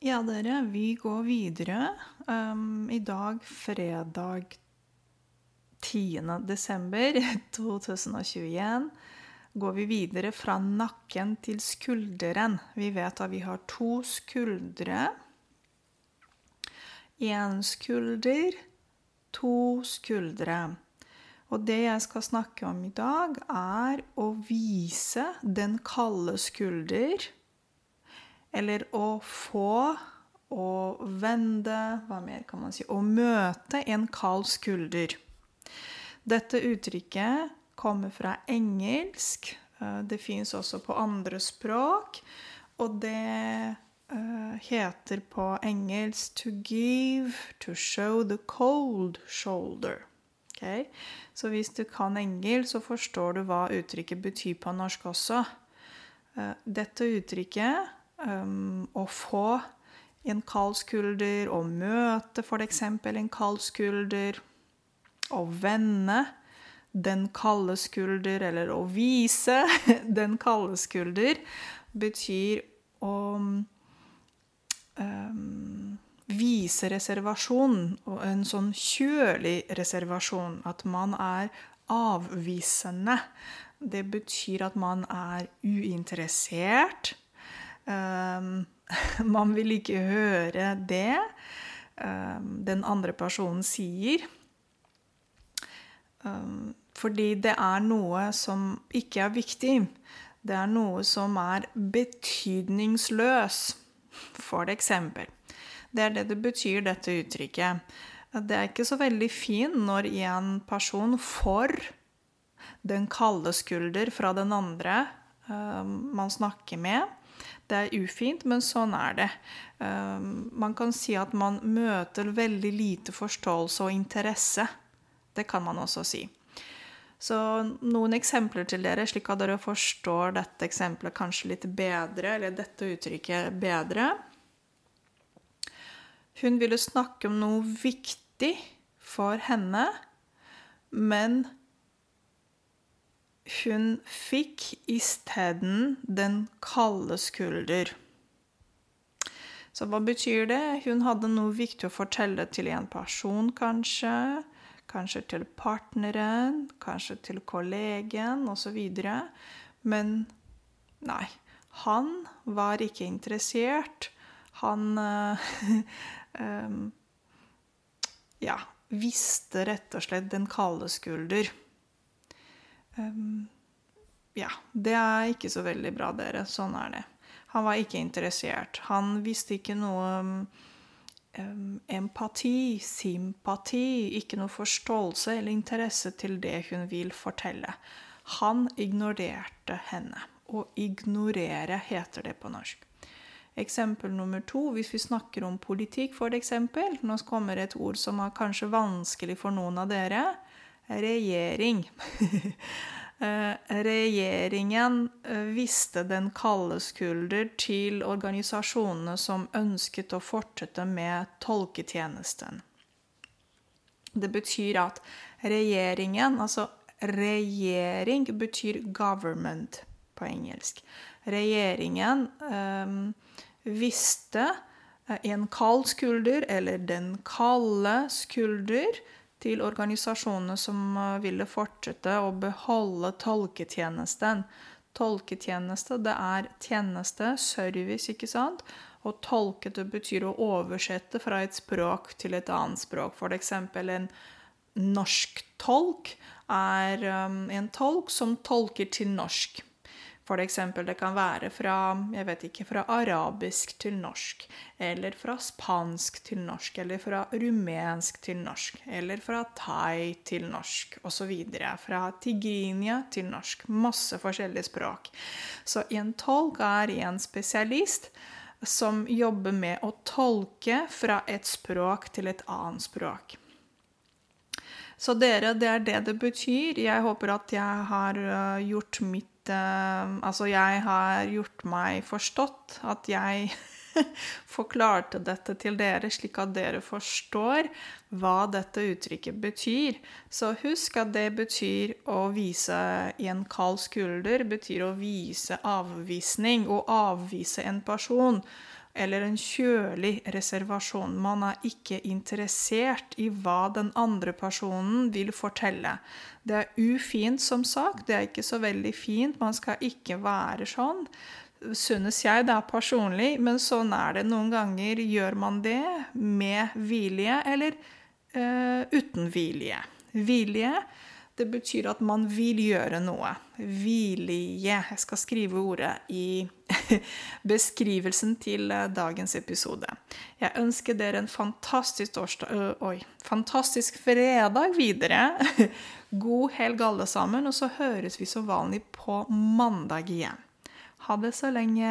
Ja, dere, vi går videre. Um, I dag, fredag 10. desember 2021, går vi videre fra nakken til skulderen. Vi vet at vi har to skuldre. Én skulder, to skuldre. Og det jeg skal snakke om i dag, er å vise den kalde skulder eller å få å vende Hva mer kan man si? Å møte en kald skulder. Dette uttrykket kommer fra engelsk. Eh, det fins også på andre språk. Og det uh, heter på engelsk 'to give, to show the cold shoulder'. Okay? Så hvis du kan engelsk, så forstår du hva uttrykket betyr på norsk også. Uh, dette uttrykket um, å få en kald skulder, å møte f.eks. en kald skulder, å vende den kalde skulder, eller å vise den kalde skulder, betyr å um, vise reservasjon, og en sånn kjølig reservasjon. At man er avvisende. Det betyr at man er uinteressert Um, man vil ikke høre det um, den andre personen sier. Um, fordi det er noe som ikke er viktig. Det er noe som er betydningsløs, for eksempel. Det er det det betyr, dette uttrykket. Det er ikke så veldig fint når en person får den kalde skulder fra den andre man snakker med. Det er ufint, men sånn er det. Ehm, man kan si at man møter veldig lite forståelse og interesse. Det kan man også si. Så noen eksempler til dere, slik at dere forstår dette eksempelet kanskje litt bedre, eller dette uttrykket bedre. Hun ville snakke om noe viktig for henne, men hun fikk isteden den kalde skulder. Så hva betyr det? Hun hadde noe viktig å fortelle til en person, kanskje. Kanskje til partneren, kanskje til kollegen, osv. Men nei, han var ikke interessert. Han um, Ja, visste rett og slett den kalde skulder. Um, ja, det er ikke så veldig bra, dere. Sånn er det. Han var ikke interessert. Han visste ikke noe um, empati, sympati, ikke noe forståelse eller interesse til det hun vil fortelle. Han ignorerte henne. Å ignorere heter det på norsk. Eksempel nummer to, hvis vi snakker om politikk, for eksempel. Nå kommer et ord som er kanskje vanskelig for noen av dere regjering. Eh, regjeringen visste viste den kalde skulder til organisasjonene som ønsket å fortsette med tolketjenesten. Det betyr at regjeringen, altså regjering, betyr government på engelsk. Regjeringen um, visste en kald skulder, eller den kalde skulder, til organisasjonene som eh, ville fortsette å beholde tolketjenesten. Tolketjeneste, det er tjeneste, service, ikke sant? Og tolke betyr å oversette fra et språk til et annet språk. Eksempel en norsk tolk er um, en tolk som tolker til norsk. For eksempel, det kan være fra jeg vet ikke, fra arabisk til norsk, eller fra spansk til norsk, eller fra rumensk til norsk, eller fra thai til norsk, osv. Fra tigrinia til norsk. Masse forskjellige språk. Så en tolk er en spesialist som jobber med å tolke fra et språk til et annet språk. Så dere, det er det det betyr. Jeg håper at jeg har øh, gjort mitt Altså, jeg har gjort meg forstått. At jeg forklarte dette til dere, slik at dere forstår hva dette uttrykket betyr. Så husk at det betyr å vise i en kald skulder, betyr å vise avvisning. Å avvise en person. Eller en kjølig reservasjon. Man er ikke interessert i hva den andre personen vil fortelle. Det er ufint, som sagt. Det er ikke så veldig fint. Man skal ikke være sånn. Synes jeg det er personlig, men sånn er det. Noen ganger gjør man det med vilje eller uh, uten vilje. Vilje det betyr at man vil gjøre noe. Vilje. Jeg skal skrive ordet i beskrivelsen til eh, dagens episode. Jeg ønsker dere en fantastisk torsdag Oi, fantastisk fredag videre. God helg, alle sammen, og så høres vi som vanlig på mandag igjen. Ha det så lenge.